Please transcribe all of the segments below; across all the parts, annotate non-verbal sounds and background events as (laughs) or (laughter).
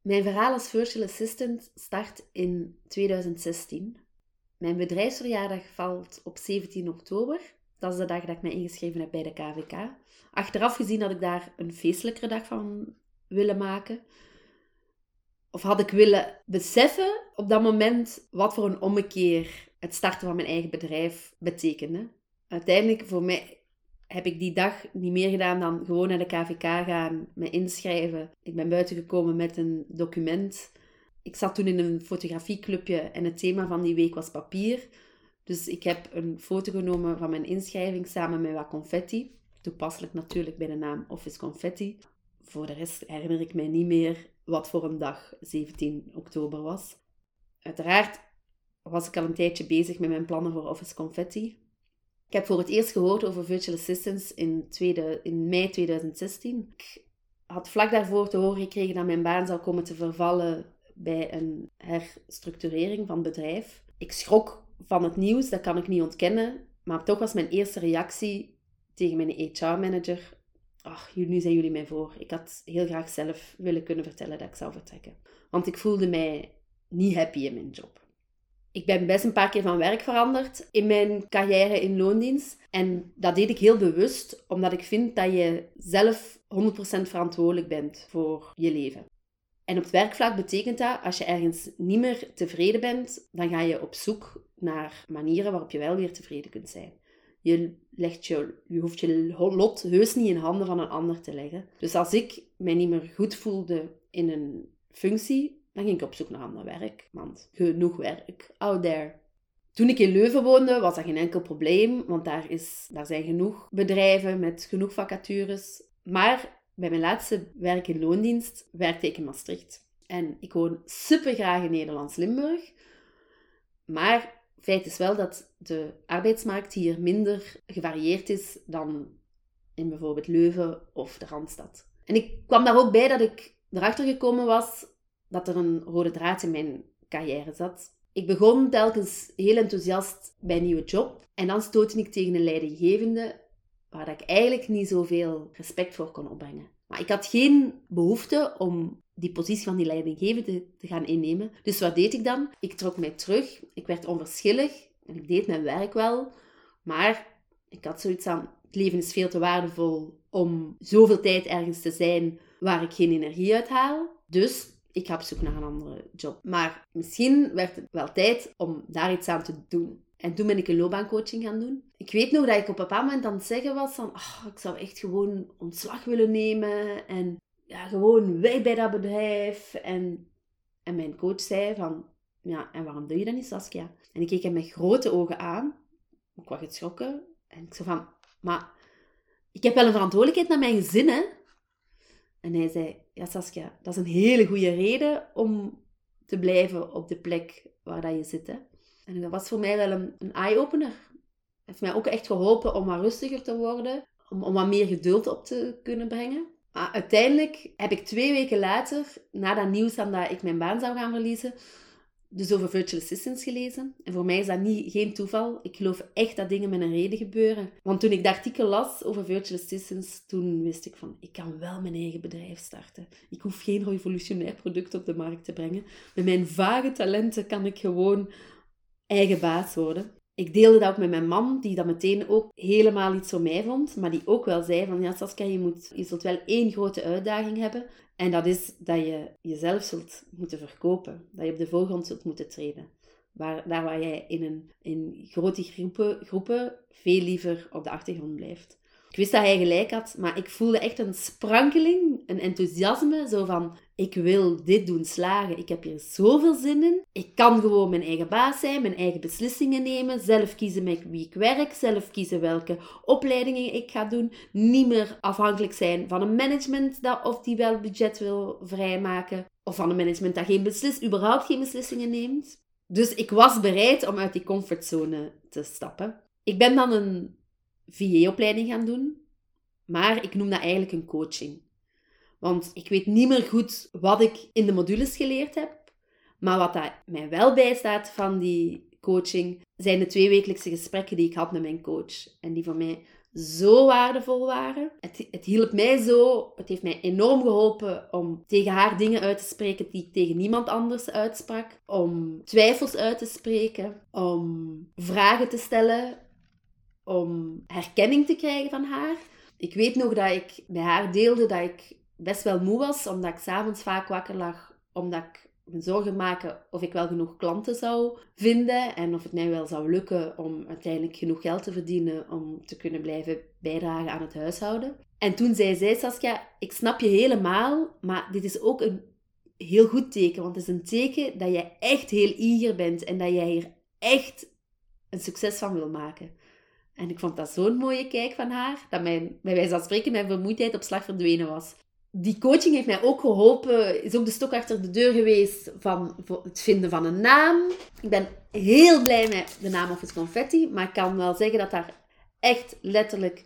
Mijn verhaal als virtual assistant start in 2016. Mijn bedrijfsverjaardag valt op 17 oktober. Dat is de dag dat ik mij ingeschreven heb bij de KVK. Achteraf gezien had ik daar een feestelijkere dag van willen maken. Of had ik willen beseffen op dat moment wat voor een ommekeer het starten van mijn eigen bedrijf betekende. Uiteindelijk, voor mij heb ik die dag niet meer gedaan dan gewoon naar de KVK gaan, me inschrijven. Ik ben buiten gekomen met een document. Ik zat toen in een fotografieclubje en het thema van die week was papier. Dus ik heb een foto genomen van mijn inschrijving samen met wat confetti. Toepasselijk natuurlijk bij de naam Office Confetti. Voor de rest herinner ik mij niet meer wat voor een dag 17 oktober was. Uiteraard was ik al een tijdje bezig met mijn plannen voor Office Confetti. Ik heb voor het eerst gehoord over virtual assistants in, in mei 2016. Ik had vlak daarvoor te horen gekregen dat mijn baan zou komen te vervallen bij een herstructurering van bedrijf. Ik schrok van het nieuws, dat kan ik niet ontkennen. Maar toch was mijn eerste reactie tegen mijn HR-manager: Ach, nu zijn jullie mij voor. Ik had heel graag zelf willen kunnen vertellen dat ik zou vertrekken. Want ik voelde mij niet happy in mijn job. Ik ben best een paar keer van werk veranderd in mijn carrière in loondienst. En dat deed ik heel bewust, omdat ik vind dat je zelf 100% verantwoordelijk bent voor je leven. En op het werkvlak betekent dat, als je ergens niet meer tevreden bent, dan ga je op zoek naar manieren waarop je wel weer tevreden kunt zijn. Je, legt je, je hoeft je lot heus niet in handen van een ander te leggen. Dus als ik mij niet meer goed voelde in een functie, dan ging ik op zoek naar ander werk, want genoeg werk out there. Toen ik in Leuven woonde, was dat geen enkel probleem, want daar, is, daar zijn genoeg bedrijven met genoeg vacatures. Maar bij mijn laatste werk in loondienst werkte ik in Maastricht. En ik woon super graag in Nederlands-Limburg. Maar feit is wel dat de arbeidsmarkt hier minder gevarieerd is dan in bijvoorbeeld Leuven of de Randstad. En ik kwam daar ook bij dat ik erachter gekomen was dat er een rode draad in mijn carrière zat. Ik begon telkens heel enthousiast bij een nieuwe job. En dan stootte ik tegen een leidinggevende waar ik eigenlijk niet zoveel respect voor kon opbrengen. Maar ik had geen behoefte om die positie van die leidinggevende te gaan innemen. Dus wat deed ik dan? Ik trok mij terug. Ik werd onverschillig. En ik deed mijn werk wel. Maar ik had zoiets aan... Het leven is veel te waardevol om zoveel tijd ergens te zijn waar ik geen energie uit haal. Dus ik ga op zoek naar een andere job. Maar misschien werd het wel tijd om daar iets aan te doen. En toen ben ik een loopbaancoaching gaan doen. Ik weet nog dat ik op een bepaald moment aan het zeggen was van... Oh, ik zou echt gewoon ontslag willen nemen. En ja, gewoon weg bij dat bedrijf. En, en mijn coach zei van... Ja, en waarom doe je dat niet, Saskia? En ik keek hem met grote ogen aan. Ik was geschrokken. En ik zei van... Maar ik heb wel een verantwoordelijkheid naar mijn gezin, hè? En hij zei, ja Saskia, dat is een hele goede reden om te blijven op de plek waar dat je zit. En dat was voor mij wel een, een eye-opener. Heeft mij ook echt geholpen om wat rustiger te worden, om, om wat meer geduld op te kunnen brengen. Uiteindelijk heb ik twee weken later, na dat nieuws dat ik mijn baan zou gaan verliezen, dus over virtual assistants gelezen. En voor mij is dat niet, geen toeval. Ik geloof echt dat dingen met een reden gebeuren. Want toen ik dat artikel las over virtual assistants, toen wist ik van, ik kan wel mijn eigen bedrijf starten. Ik hoef geen revolutionair product op de markt te brengen. Met mijn vage talenten kan ik gewoon eigen baas worden. Ik deelde dat ook met mijn man, die dat meteen ook helemaal iets voor mij vond. Maar die ook wel zei van, ja Saskia, je, moet, je zult wel één grote uitdaging hebben. En dat is dat je jezelf zult moeten verkopen. Dat je op de voorgrond zult moeten treden. Waar, daar waar jij in, een, in grote groepen, groepen veel liever op de achtergrond blijft. Ik wist dat hij gelijk had, maar ik voelde echt een sprankeling, een enthousiasme, zo van, ik wil dit doen slagen. Ik heb hier zoveel zin in. Ik kan gewoon mijn eigen baas zijn, mijn eigen beslissingen nemen, zelf kiezen met wie ik werk, zelf kiezen welke opleidingen ik ga doen. Niet meer afhankelijk zijn van een management dat of die wel budget wil vrijmaken, of van een management dat geen beslis, überhaupt geen beslissingen neemt. Dus ik was bereid om uit die comfortzone te stappen. Ik ben dan een VA-opleiding gaan doen. Maar ik noem dat eigenlijk een coaching. Want ik weet niet meer goed wat ik in de modules geleerd heb. Maar wat dat mij wel bijstaat van die coaching, zijn de tweewekelijkse gesprekken die ik had met mijn coach. En die voor mij zo waardevol waren. Het, het hielp mij zo, het heeft mij enorm geholpen om tegen haar dingen uit te spreken die ik tegen niemand anders uitsprak. Om twijfels uit te spreken, om vragen te stellen, om herkenning te krijgen van haar. Ik weet nog dat ik bij haar deelde dat ik best wel moe was, omdat ik s'avonds vaak wakker lag, omdat ik me zorgen maken of ik wel genoeg klanten zou vinden en of het mij wel zou lukken om uiteindelijk genoeg geld te verdienen om te kunnen blijven bijdragen aan het huishouden. En toen zei zij, Saskia, ik snap je helemaal, maar dit is ook een heel goed teken, want het is een teken dat jij echt heel eager bent en dat jij hier echt een succes van wil maken. En ik vond dat zo'n mooie kijk van haar, dat mijn, bij wijze van spreken mijn vermoeidheid op slag verdwenen was die coaching heeft mij ook geholpen, is ook de stok achter de deur geweest van het vinden van een naam. Ik ben heel blij met de naam Office Confetti, maar ik kan wel zeggen dat daar echt letterlijk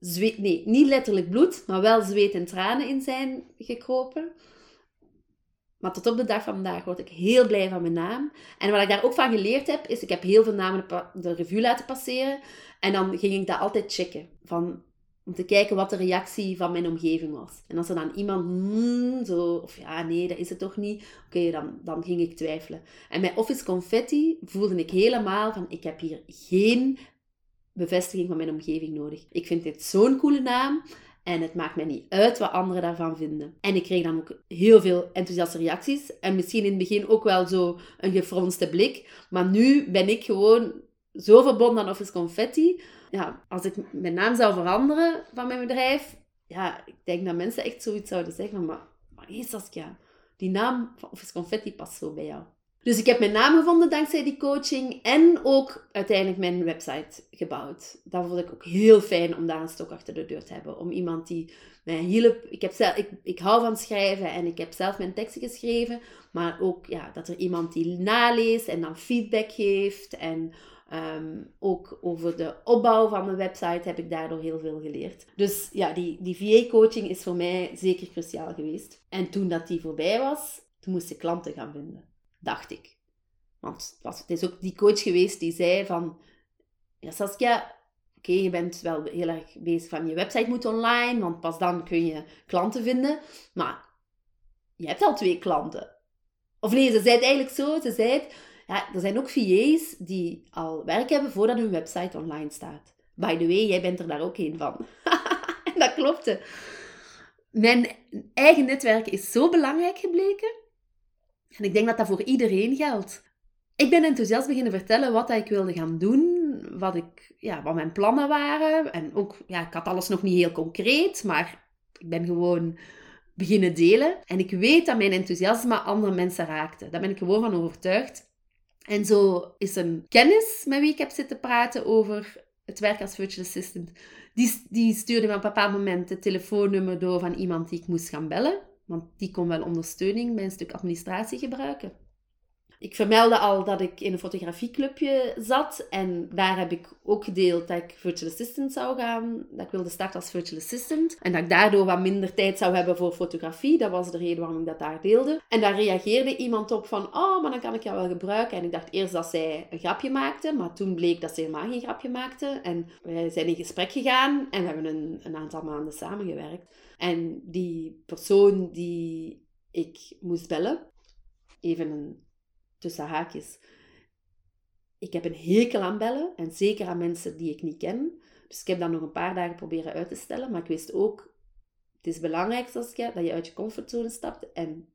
zweet, nee, niet letterlijk bloed, maar wel zweet en tranen in zijn gekropen. Maar tot op de dag van vandaag word ik heel blij van mijn naam. En wat ik daar ook van geleerd heb, is ik heb heel veel namen de revue laten passeren. En dan ging ik dat altijd checken. Van om te kijken wat de reactie van mijn omgeving was. En als er dan iemand, mm, zo, of ja, nee, dat is het toch niet. Oké, dan, dan ging ik twijfelen. En bij Office Confetti voelde ik helemaal van, ik heb hier geen bevestiging van mijn omgeving nodig. Ik vind dit zo'n coole naam. En het maakt mij niet uit wat anderen daarvan vinden. En ik kreeg dan ook heel veel enthousiaste reacties. En misschien in het begin ook wel zo een gefronste blik. Maar nu ben ik gewoon zo verbonden aan Office Confetti ja, als ik mijn naam zou veranderen van mijn bedrijf, ja, ik denk dat mensen echt zoiets zouden zeggen maar, maar Saskia, die naam van Office Confetti past zo bij jou. Dus ik heb mijn naam gevonden dankzij die coaching en ook uiteindelijk mijn website gebouwd. Dat vond ik ook heel fijn om daar een stok achter de deur te hebben. Om iemand die mij hielp. Ik, heb zelf, ik, ik hou van schrijven en ik heb zelf mijn teksten geschreven. Maar ook ja, dat er iemand die naleest en dan feedback geeft. En Ehm, ook over de opbouw van mijn website heb ik daardoor heel veel geleerd. Dus ja, die, die VA-coaching is voor mij zeker cruciaal geweest. En toen dat die voorbij was, toen moest ik klanten gaan vinden, dacht ik. Want het, het is ook die coach geweest die zei van... Ja, Saskia, oké, je bent wel heel erg bezig van je website moet online, want pas dan kun je klanten vinden. Maar je hebt al twee klanten. Of nee, ze zei het eigenlijk zo. Ze zei ja, er zijn ook VA's die al werk hebben voordat hun website online staat. By the way, jij bent er daar ook een van. (laughs) en dat klopte. Mijn eigen netwerk is zo belangrijk gebleken. En ik denk dat dat voor iedereen geldt. Ik ben enthousiast beginnen vertellen wat ik wilde gaan doen, wat, ik, ja, wat mijn plannen waren. En ook, ja, ik had alles nog niet heel concreet, maar ik ben gewoon beginnen delen. En ik weet dat mijn enthousiasme andere mensen raakte. Daar ben ik gewoon van overtuigd. En zo is een kennis met wie ik heb zitten praten over het werk als virtual assistant. Die, die stuurde me op een bepaald moment het telefoonnummer door van iemand die ik moest gaan bellen. Want die kon wel ondersteuning bij een stuk administratie gebruiken. Ik vermeldde al dat ik in een fotografieclubje zat. En daar heb ik ook gedeeld dat ik virtual assistant zou gaan. Dat ik wilde starten als virtual assistant. En dat ik daardoor wat minder tijd zou hebben voor fotografie. Dat was de reden waarom ik dat daar deelde. En daar reageerde iemand op van, oh, maar dan kan ik jou wel gebruiken. En ik dacht eerst dat zij een grapje maakte. Maar toen bleek dat ze helemaal geen grapje maakte. En wij zijn in gesprek gegaan. En we hebben een, een aantal maanden samengewerkt. En die persoon die ik moest bellen, even een tussen haakjes. Ik heb een hekel aan bellen en zeker aan mensen die ik niet ken. Dus ik heb dat nog een paar dagen proberen uit te stellen. Maar ik wist ook, het is belangrijk Saskia, dat je uit je comfortzone stapt en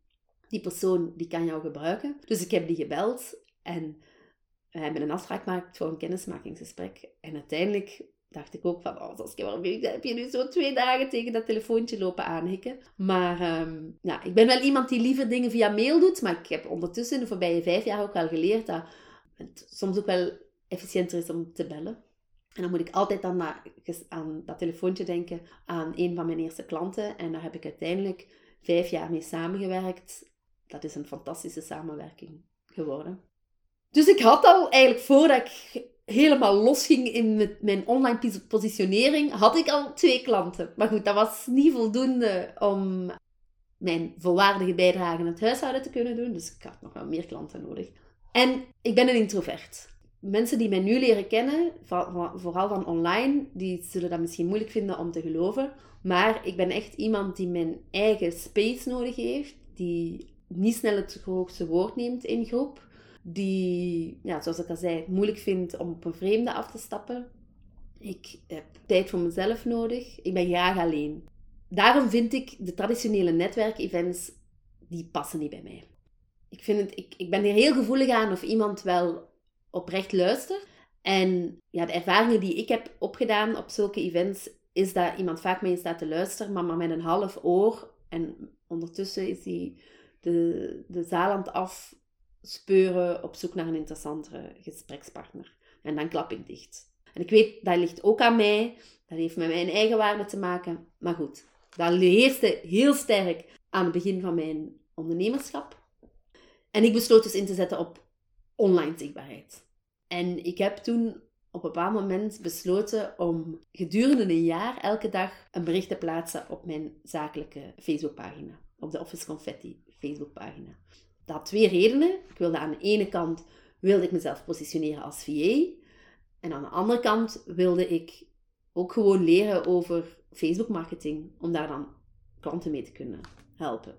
die persoon die kan jou gebruiken. Dus ik heb die gebeld en we hebben een afspraak gemaakt voor een kennismakingsgesprek. En uiteindelijk dacht ik ook van, oh Saskia, waarom heb je nu zo twee dagen tegen dat telefoontje lopen aanhikken? Maar um, ja, ik ben wel iemand die liever dingen via mail doet, maar ik heb ondertussen de voorbije vijf jaar ook wel geleerd dat het soms ook wel efficiënter is om te bellen. En dan moet ik altijd dan aan dat telefoontje denken aan een van mijn eerste klanten. En daar heb ik uiteindelijk vijf jaar mee samengewerkt. Dat is een fantastische samenwerking geworden. Dus ik had al eigenlijk voordat ik helemaal losging in mijn online positionering, had ik al twee klanten. Maar goed, dat was niet voldoende om mijn volwaardige bijdrage in het huishouden te kunnen doen. Dus ik had nog wel meer klanten nodig. En ik ben een introvert. mensen die mij nu leren kennen, vooral van online, die zullen dat misschien moeilijk vinden om te geloven. Maar ik ben echt iemand die mijn eigen space nodig heeft, die niet snel het hoogste woord neemt in groep, die, ja, zoals ik al zei, het moeilijk vindt om op een vreemde af te stappen. Ik heb tijd voor mezelf nodig. Ik ben graag alleen. Daarom vind ik de traditionele netwerkevents, die passen niet bij mij. Ik, vind het, ik, ik ben er heel gevoelig aan of iemand wel oprecht luistert. En ja, de ervaringen die ik heb opgedaan op zulke events, is dat iemand vaak mee staat te luisteren, maar, maar met een half oor. En ondertussen is hij de, de zaal aan het afspeuren op zoek naar een interessantere gesprekspartner. En dan klap ik dicht. En ik weet, dat ligt ook aan mij. Dat heeft met mijn eigen waarde te maken. Maar goed, dat heerste heel sterk aan het begin van mijn ondernemerschap. En ik besloot dus in te zetten op online zichtbaarheid. En ik heb toen op een bepaald moment besloten om gedurende een jaar elke dag een bericht te plaatsen op mijn zakelijke Facebookpagina. Op de Office Confetti Facebookpagina. Dat twee redenen. Ik wilde aan de ene kant wilde ik mezelf positioneren als VA. En aan de andere kant wilde ik ook gewoon leren over Facebook marketing. Om daar dan klanten mee te kunnen helpen.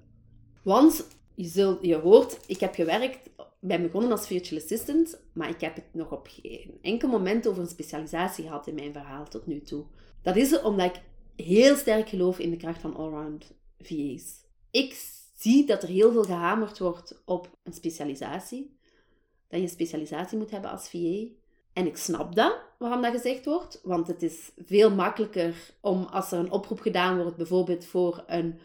Want je, zult, je hoort, ik heb gewerkt, ben begonnen als virtual assistant, maar ik heb het nog op geen enkel moment over een specialisatie gehad in mijn verhaal tot nu toe. Dat is omdat ik heel sterk geloof in de kracht van allround VA's. Ik zie dat er heel veel gehamerd wordt op een specialisatie. Dat je een specialisatie moet hebben als VA. En ik snap dat, waarom dat gezegd wordt. Want het is veel makkelijker om, als er een oproep gedaan wordt, bijvoorbeeld voor een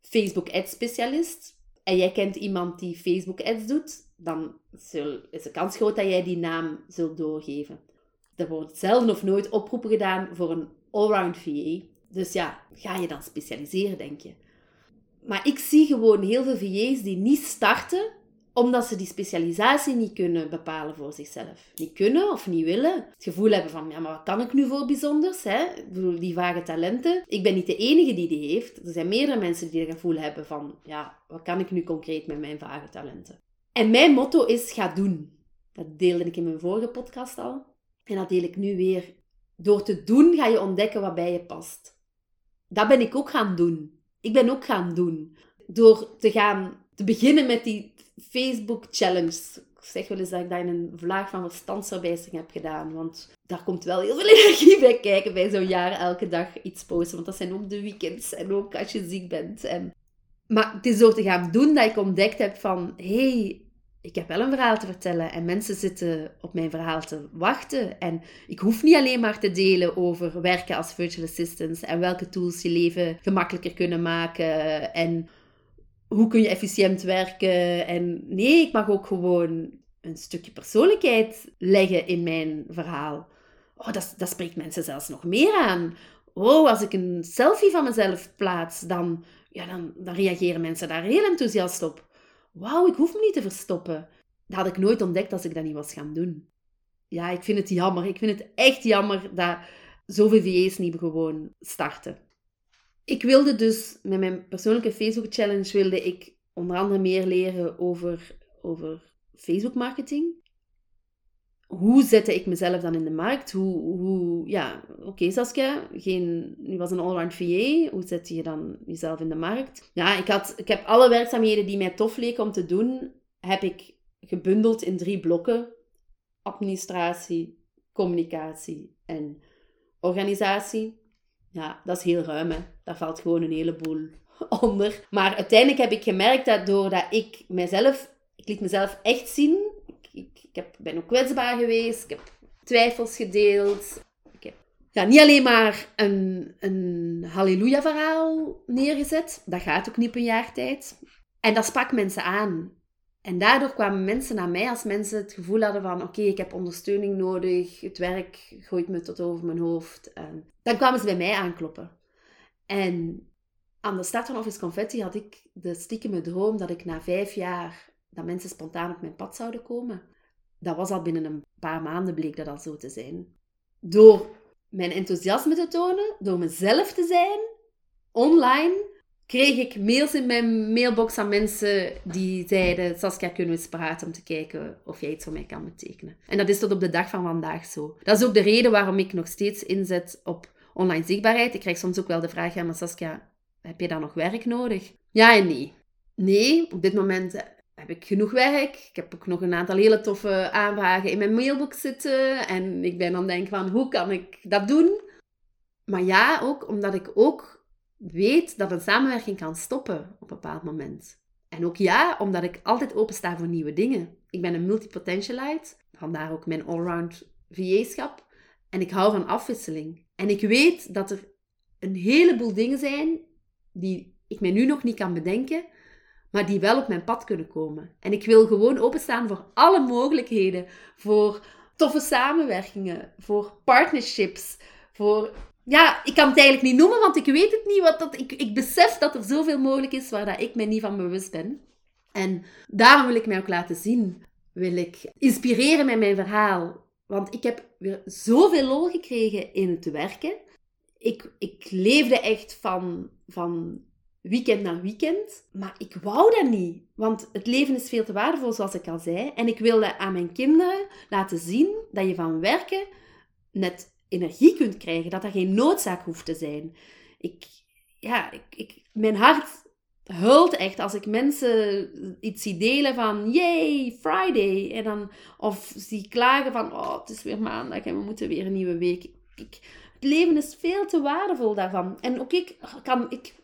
Facebook Ad specialist, en jij kent iemand die Facebook ads doet, dan is de kans groot dat jij die naam zult doorgeven. Er wordt zelden of nooit oproepen gedaan voor een allround VA. Dus ja, ga je dan specialiseren, denk je. Maar ik zie gewoon heel veel VA's die niet starten omdat ze die specialisatie niet kunnen bepalen voor zichzelf. Niet kunnen of niet willen. Het gevoel hebben van, ja, maar wat kan ik nu voor bijzonders? Hè? Ik bedoel, die vage talenten. Ik ben niet de enige die die heeft. Er zijn meerdere mensen die het gevoel hebben van, ja, wat kan ik nu concreet met mijn vage talenten? En mijn motto is, ga doen. Dat deelde ik in mijn vorige podcast al. En dat deel ik nu weer. Door te doen ga je ontdekken wat bij je past. Dat ben ik ook gaan doen. Ik ben ook gaan doen. Door te gaan te beginnen met die Facebook Challenge. Ik zeg wel eens dat ik daar een vlaag van verstandsverbijstering heb gedaan. Want daar komt wel heel veel (laughs) energie bij kijken bij zo'n jaar elke dag iets posten. Want dat zijn ook de weekends en ook als je ziek bent. En... Maar het is door te gaan doen dat ik ontdekt heb van... hey, ik heb wel een verhaal te vertellen en mensen zitten op mijn verhaal te wachten. En ik hoef niet alleen maar te delen over werken als virtual assistant en welke tools je leven gemakkelijker kunnen maken en hoe kun je efficiënt werken. En nee, ik mag ook gewoon een stukje persoonlijkheid leggen in mijn verhaal. Oh, dat, dat spreekt mensen zelfs nog meer aan. Oh, als ik een selfie van mezelf plaats, dan, ja, dan, dan reageren mensen daar heel enthousiast op. Wauw, ik hoef me niet te verstoppen. Dat had ik nooit ontdekt als ik dat niet was gaan doen. Ja, ik vind het jammer. Ik vind het echt jammer dat zoveel VA's niet gewoon starten. Ik wilde dus met mijn persoonlijke Facebook challenge wilde ik onder andere meer leren over, over Facebook marketing. Hoe zette ik mezelf dan in de markt? Hoe, hoe ja, oké Saskia, geen, je was een allround VA. Hoe zet je dan jezelf in de markt? Ja, ik, had, ik heb alle werkzaamheden die mij tof leken om te doen, heb ik gebundeld in drie blokken. Administratie, communicatie en organisatie. Ja, dat is heel ruim, hè. Daar valt gewoon een heleboel (laughs) onder. Maar uiteindelijk heb ik gemerkt dat doordat ik mezelf... Ik liet mezelf echt zien. Ik, ik, heb, ben ook kwetsbaar geweest. Ik heb twijfels gedeeld. Ik heb ja, niet alleen maar een, een halleluja-verhaal neergezet. Dat gaat ook niet op een jaar tijd. En dat sprak mensen aan. En daardoor kwamen mensen naar mij als mensen het gevoel hadden van oké, ik heb ondersteuning nodig, het werk gooit me tot over mijn hoofd. En dan kwamen ze bij mij aankloppen. En aan de start van Office Confetti had ik de stiekeme droom dat ik na vijf jaar dat mensen spontaan op mijn pad zouden komen. Dat was al binnen een paar maanden bleek dat al zo te zijn. Door mijn enthousiasme te tonen, door mezelf te zijn, online, kreeg ik mails in mijn mailbox van mensen die zeiden: Saskia, kunnen we eens praten om te kijken of jij iets voor mij kan betekenen? En dat is tot op de dag van vandaag zo. Dat is ook de reden waarom ik nog steeds inzet op online zichtbaarheid. Ik krijg soms ook wel de vraag: ja, maar Saskia, heb je dan nog werk nodig? Ja en nee. Nee, op dit moment heb ik genoeg werk. Ik heb ook nog een aantal hele toffe aanvragen in mijn mailbox zitten. En ik ben dan denk van, hoe kan ik dat doen? Maar ja, ook omdat ik ook weet dat een samenwerking kan stoppen op een bepaald moment. En ook ja, omdat ik altijd opensta voor nieuwe dingen. Ik ben een multipotentialite, vandaar ook mijn allround VA-schap. En ik hou van afwisseling. En ik weet dat er een heleboel dingen zijn die ik mij nu nog niet kan bedenken, maar die wel op mijn pad kunnen komen. En ik wil gewoon openstaan voor alle mogelijkheden, voor toffe samenwerkingen, voor partnerships, voor... Ja, ik kan het eigenlijk niet noemen, want ik weet het niet. Wat dat, ik, ik besef dat er zoveel mogelijk is waar dat ik mij niet van bewust ben. En daarom wil ik mij ook laten zien. Wil ik inspireren met mijn verhaal. Want ik heb weer zoveel lol gekregen in het werken. Ik, ik leefde echt van, van weekend na weekend. Maar ik wou dat niet. Want het leven is veel te waardevol, zoals ik al zei. En ik wilde aan mijn kinderen laten zien dat je van werken net energie kunt krijgen. Dat dat geen noodzaak hoeft te zijn. Ik, ja, ik, ik, mijn hart hult echt als ik mensen iets zie delen van yay, Friday. En dan, of zie klagen van oh, het is weer maandag en we moeten weer een nieuwe week. Ik, het leven is veel te waardevol daarvan. En ook ik kan, ik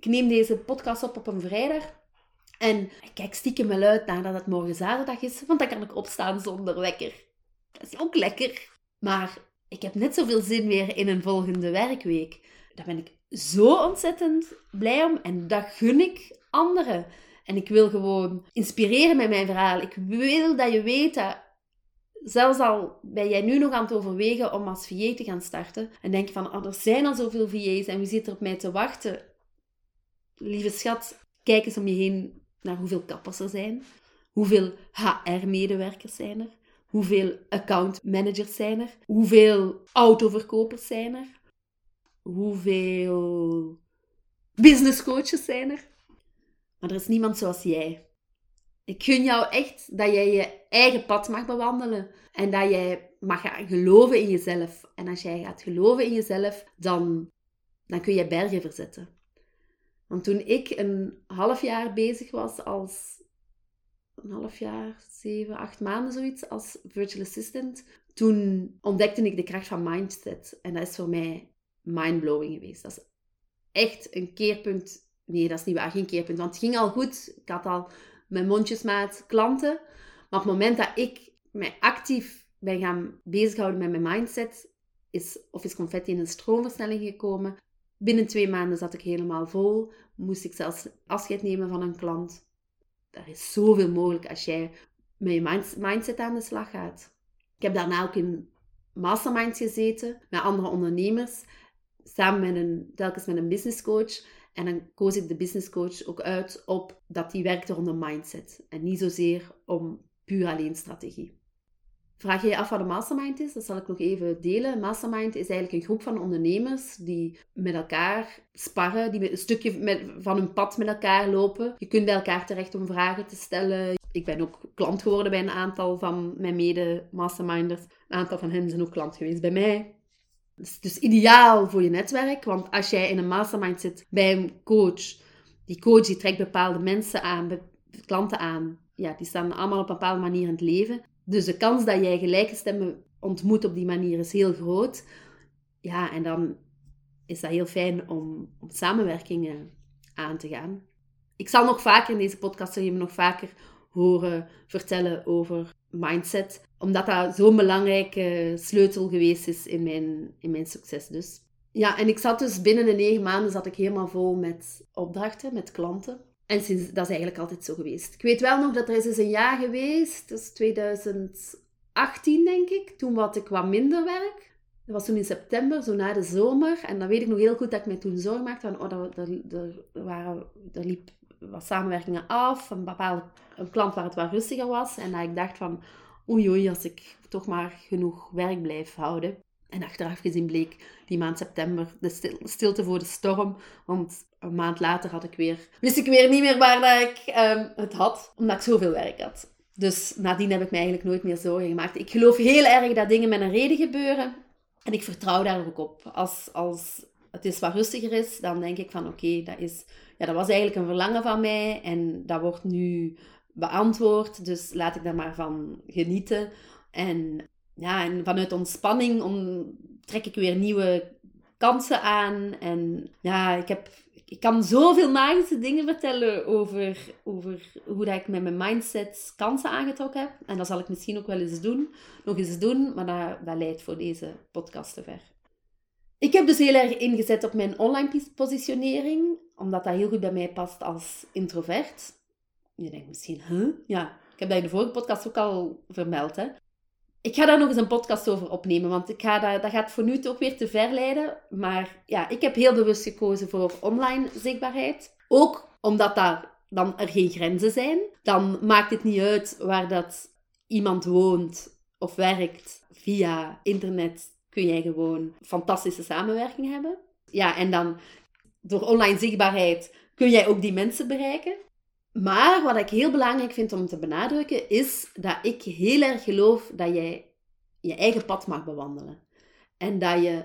ik neem deze podcast op op een vrijdag. En ik kijk stiekem wel uit nadat het morgen zaterdag is, want dan kan ik opstaan zonder wekker. Dat is ook lekker. Maar ik heb net zoveel zin weer in een volgende werkweek. Daar ben ik zo ontzettend blij om en dat gun ik anderen. En ik wil gewoon inspireren met mijn verhaal. Ik wil dat je weet dat zelfs al ben jij nu nog aan het overwegen om als VA te gaan starten en denk van, oh, er zijn al zoveel VA's en wie zit er op mij te wachten? Lieve schat, kijk eens om je heen naar hoeveel kappers er zijn. Hoeveel HR-medewerkers zijn er? Hoeveel account managers zijn er? Hoeveel autoverkopers zijn er? Hoeveel business coaches zijn er? Maar er is niemand zoals jij. Ik gun jou echt dat jij je eigen pad mag bewandelen. En dat jij mag gaan geloven in jezelf. En als jij gaat geloven in jezelf, dan, dan kun je bergen verzetten. Want toen ik een half jaar bezig was als... Een half jaar, zeven, acht maanden zoiets, als virtual assistant. Toen ontdekte ik de kracht van mindset. En dat is voor mij mindblowing geweest. Dat is echt een keerpunt. Nee, dat is niet waar, geen keerpunt. Want het ging al goed. Ik had al mijn mondjesmaat klanten. Maar op het moment dat ik mij actief ben gaan bezighouden met mijn mindset, is Office Confetti in een stroomversnelling gekomen. Binnen twee maanden zat ik helemaal vol. Moest ik zelfs afscheid nemen van een klant. Er is zoveel mogelijk als jij met je mindset aan de slag gaat. Ik heb daarna ook in masterminds gezeten met andere ondernemers. Samen met een, telkens met een business coach. En dan koos ik de business coach ook uit op dat die werkte rond een mindset. En niet zozeer om puur alleen strategie. Vraag je je af wat een mastermind is? Dat zal ik nog even delen. mastermind is eigenlijk een groep van ondernemers die met elkaar sparren, die een stukje met, van hun pad met elkaar lopen. Je kunt bij elkaar terecht om vragen te stellen. Ik ben ook klant geworden bij een aantal van mijn mede-masterminders. Een aantal van hen zijn ook klant geweest bij mij. Het is dus ideaal voor je netwerk, want als jij in een mastermind zit bij een coach, die coach die trekt bepaalde mensen aan, klanten aan, ja, die staan allemaal op een bepaalde manier in het leven. Dus de kans dat jij gelijke stemmen ontmoet op die manier is heel groot. Ja, en dan is dat heel fijn om, om samenwerkingen aan te gaan. Ik zal nog vaker in deze podcast je nog vaker horen vertellen over mindset, omdat dat zo'n belangrijke sleutel geweest is in mijn, in mijn succes dus. Ja, en ik zat dus binnen de negen maanden zat ik helemaal vol met opdrachten, met klanten. En sinds, dat is eigenlijk altijd zo geweest. Ik weet wel nog dat er is eens een jaar geweest, dat is 2018 denk ik, toen had ik wat minder werk. Dat was toen in september, zo na de zomer. En dan weet ik nog heel goed dat ik mij toen zorgen maakte van, oh, dat, dat, er, waren, er liep wat samenwerkingen af. Een bepaalde een klant waar het wat rustiger was. En dat ik dacht van, oei oei, als ik toch maar genoeg werk blijf houden. En achteraf gezien bleek die maand september de stilte voor de storm. Want een maand later had ik weer, wist ik weer niet meer waar dat ik ehm, het had, omdat ik zoveel werk had. Dus nadien heb ik me eigenlijk nooit meer zorgen gemaakt. Ik geloof heel erg dat dingen met een reden gebeuren. En ik vertrouw daar ook op. Als, als het is wat rustiger is, dan denk ik van oké, dat is ja, dat was eigenlijk een verlangen van mij. En dat wordt nu beantwoord. Dus laat ik daar maar van genieten. En, ja, en vanuit ontspanning om, trek ik weer nieuwe kansen aan. En ja, ik, heb, ik kan zoveel magische dingen vertellen over, over hoe dat ik met mijn mindset kansen aangetrokken heb. En dat zal ik misschien ook wel eens doen, nog eens doen, maar dat, dat leidt voor deze podcast te ver. Ik heb dus heel erg ingezet op mijn online positionering, omdat dat heel goed bij mij past als introvert. Je denkt misschien, huh? Ja, ik heb dat in de vorige podcast ook al vermeld, hè. Ik ga daar nog eens een podcast over opnemen, want ik ga dat, dat gaat voor nu toch weer te ver leiden. Maar ja, ik heb heel bewust gekozen voor online zichtbaarheid. Ook omdat daar dan er geen grenzen zijn. Dan maakt het niet uit waar dat iemand woont of werkt via internet. Kun jij gewoon fantastische samenwerking hebben. Ja, en dan door online zichtbaarheid kun jij ook die mensen bereiken. Maar wat ik heel belangrijk vind om te benadrukken, is dat ik heel erg geloof dat jij je eigen pad mag bewandelen. En dat je,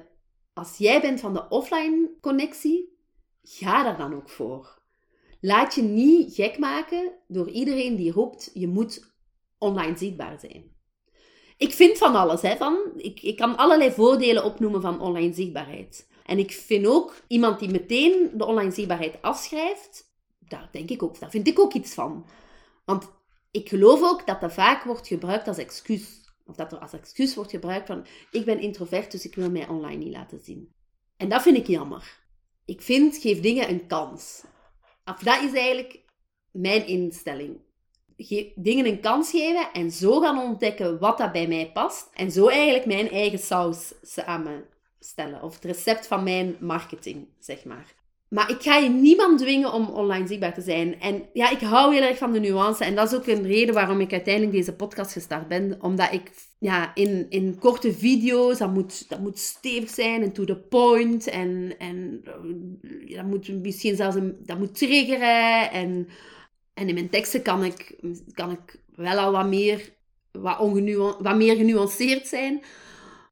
als jij bent van de offline connectie, ga daar dan ook voor. Laat je niet gek maken door iedereen die roept, je moet online zichtbaar zijn. Ik vind van alles, hè, van, ik, ik kan allerlei voordelen opnoemen van online zichtbaarheid. En ik vind ook iemand die meteen de online zichtbaarheid afschrijft, daar denk ik ook, daar vind ik ook iets van. Want ik geloof ook dat dat vaak wordt gebruikt als excuus. Of dat er als excuus wordt gebruikt van, ik ben introvert, dus ik wil mij online niet laten zien. En dat vind ik jammer. Ik vind, geef dingen een kans. Of dat is eigenlijk mijn instelling. Geef dingen een kans geven en zo gaan ontdekken wat dat bij mij past. En zo eigenlijk mijn eigen saus samenstellen. Of het recept van mijn marketing, zeg maar. Maar ik ga je niemand dwingen om online zichtbaar te zijn. En ja, ik hou heel erg van de nuance. En dat is ook een reden waarom ik uiteindelijk deze podcast gestart ben. Omdat ik ja, in, in korte video's, dat moet, dat moet stevig zijn en to the point. En, en dat moet misschien zelfs een, dat moet triggeren. En, en in mijn teksten kan ik, kan ik wel al wat meer, wat, wat meer genuanceerd zijn.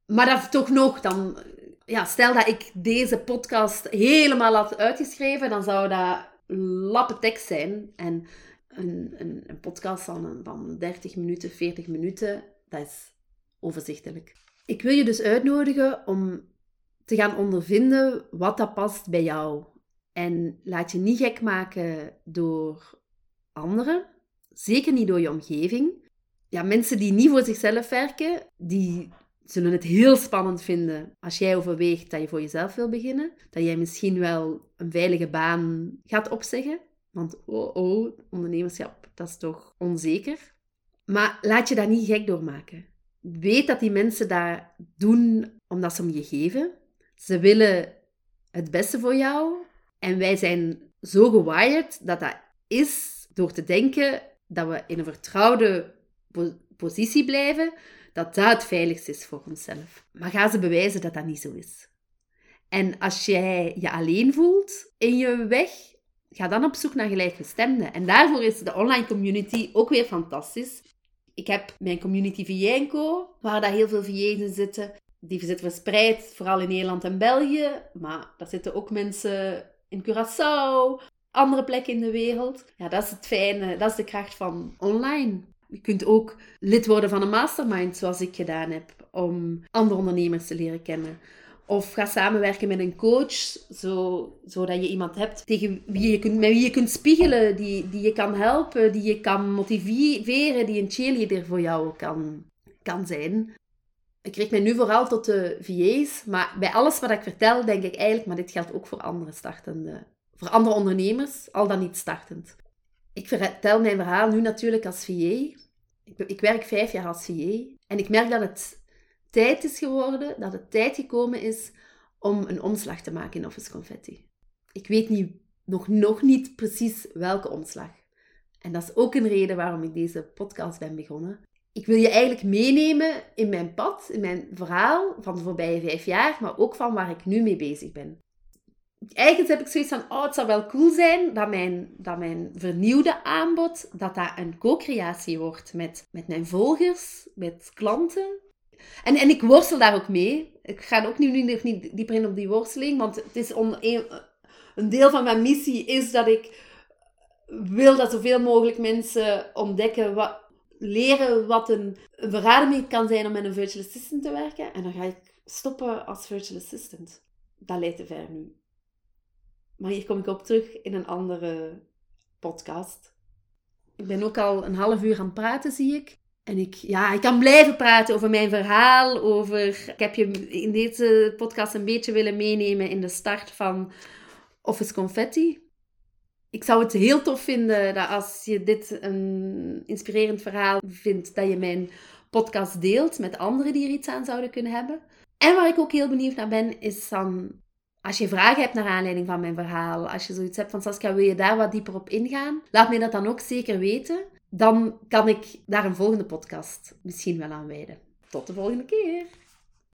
Maar dat toch nog, dan ja, stel dat ik deze podcast helemaal had uitgeschreven, dan zou dat lappe tekst zijn. En een, een, een podcast van, van 30 minuten, 40 minuten, dat is overzichtelijk. Ik wil je dus uitnodigen om te gaan ondervinden wat dat past bij jou. En laat je niet gek maken door anderen, zeker niet door je omgeving. Ja, mensen die niet voor zichzelf werken, die zullen het heel spannend vinden als jij overweegt dat je voor jezelf wil beginnen. Dat jij misschien wel een veilige baan gaat opzeggen. Want oh oh, ondernemerschap, dat is toch onzeker. Maar laat je daar niet gek door maken. Weet dat die mensen dat doen omdat ze om je geven. Ze willen het beste voor jou. En wij zijn zo gewired dat dat is door te denken dat we in een vertrouwde positie blijven, dat dat het veiligste is voor onszelf. Maar ga ze bewijzen dat dat niet zo is. En als jij je alleen voelt in je weg, ga dan op zoek naar gelijkgestemden. En daarvoor is de online community ook weer fantastisch. Ik heb mijn community VJ Co, waar daar heel veel VJ's in zitten. Die zitten verspreid, vooral in Nederland en België. Maar daar zitten ook mensen in Curaçao, andere plekken in de wereld. Ja, dat is het fijne, dat is de kracht van online. Je kunt ook lid worden van een mastermind, zoals ik gedaan heb, om andere ondernemers te leren kennen. Of ga samenwerken met een coach, zo, zodat je iemand hebt tegen wie je kunt, met wie je kunt spiegelen, die, die je kan helpen, die je kan motiveren, die een cheerleader voor jou kan, kan zijn. Ik richt mij nu vooral tot de VA's, maar bij alles wat ik vertel, denk ik eigenlijk, maar dit geldt ook voor andere startende, voor andere ondernemers, al dan niet startend. Ik vertel mijn verhaal nu natuurlijk als VA, ik, ik werk vijf jaar als VA en ik merk dat het tijd is geworden, dat het tijd gekomen is om een omslag te maken in Office Confetti. Ik weet niet, nog, nog niet precies welke omslag. En dat is ook een reden waarom ik deze podcast ben begonnen. Ik wil je eigenlijk meenemen in mijn pad, in mijn verhaal van de voorbije vijf jaar, maar ook van waar ik nu mee bezig ben. Eigenlijk heb ik zoiets van, oh, het zou wel cool zijn dat mijn, dat mijn vernieuwde aanbod, dat dat een co-creatie wordt met, met mijn volgers, met klanten. En, en ik worstel daar ook mee. Ik ga ook nu niet dieper in op die worsteling, want het is een, een deel van mijn missie is dat ik wil dat zoveel mogelijk mensen ontdekken wat, leren wat een, een kan zijn om met een virtual assistant te werken. En dan ga ik stoppen als virtual assistant. Dat leidt te ver nu. Maar hier kom ik op terug in een andere podcast. Ik ben ook al een half uur aan het praten, zie ik. En ik, ja, ik kan blijven praten over mijn verhaal. Over, ik heb je in deze podcast een beetje willen meenemen in de start van Office Confetti. Ik zou het heel tof vinden dat als je dit een inspirerend verhaal vindt, dat je mijn podcast deelt met anderen die er iets aan zouden kunnen hebben. En waar ik ook heel benieuwd naar ben, is dan als je vragen hebt naar aanleiding van mijn verhaal, als je zoiets hebt van Saskia, wil je daar wat dieper op ingaan? Laat mij dat dan ook zeker weten. Dan kan ik daar een volgende podcast misschien wel aan wijden. Tot de volgende keer!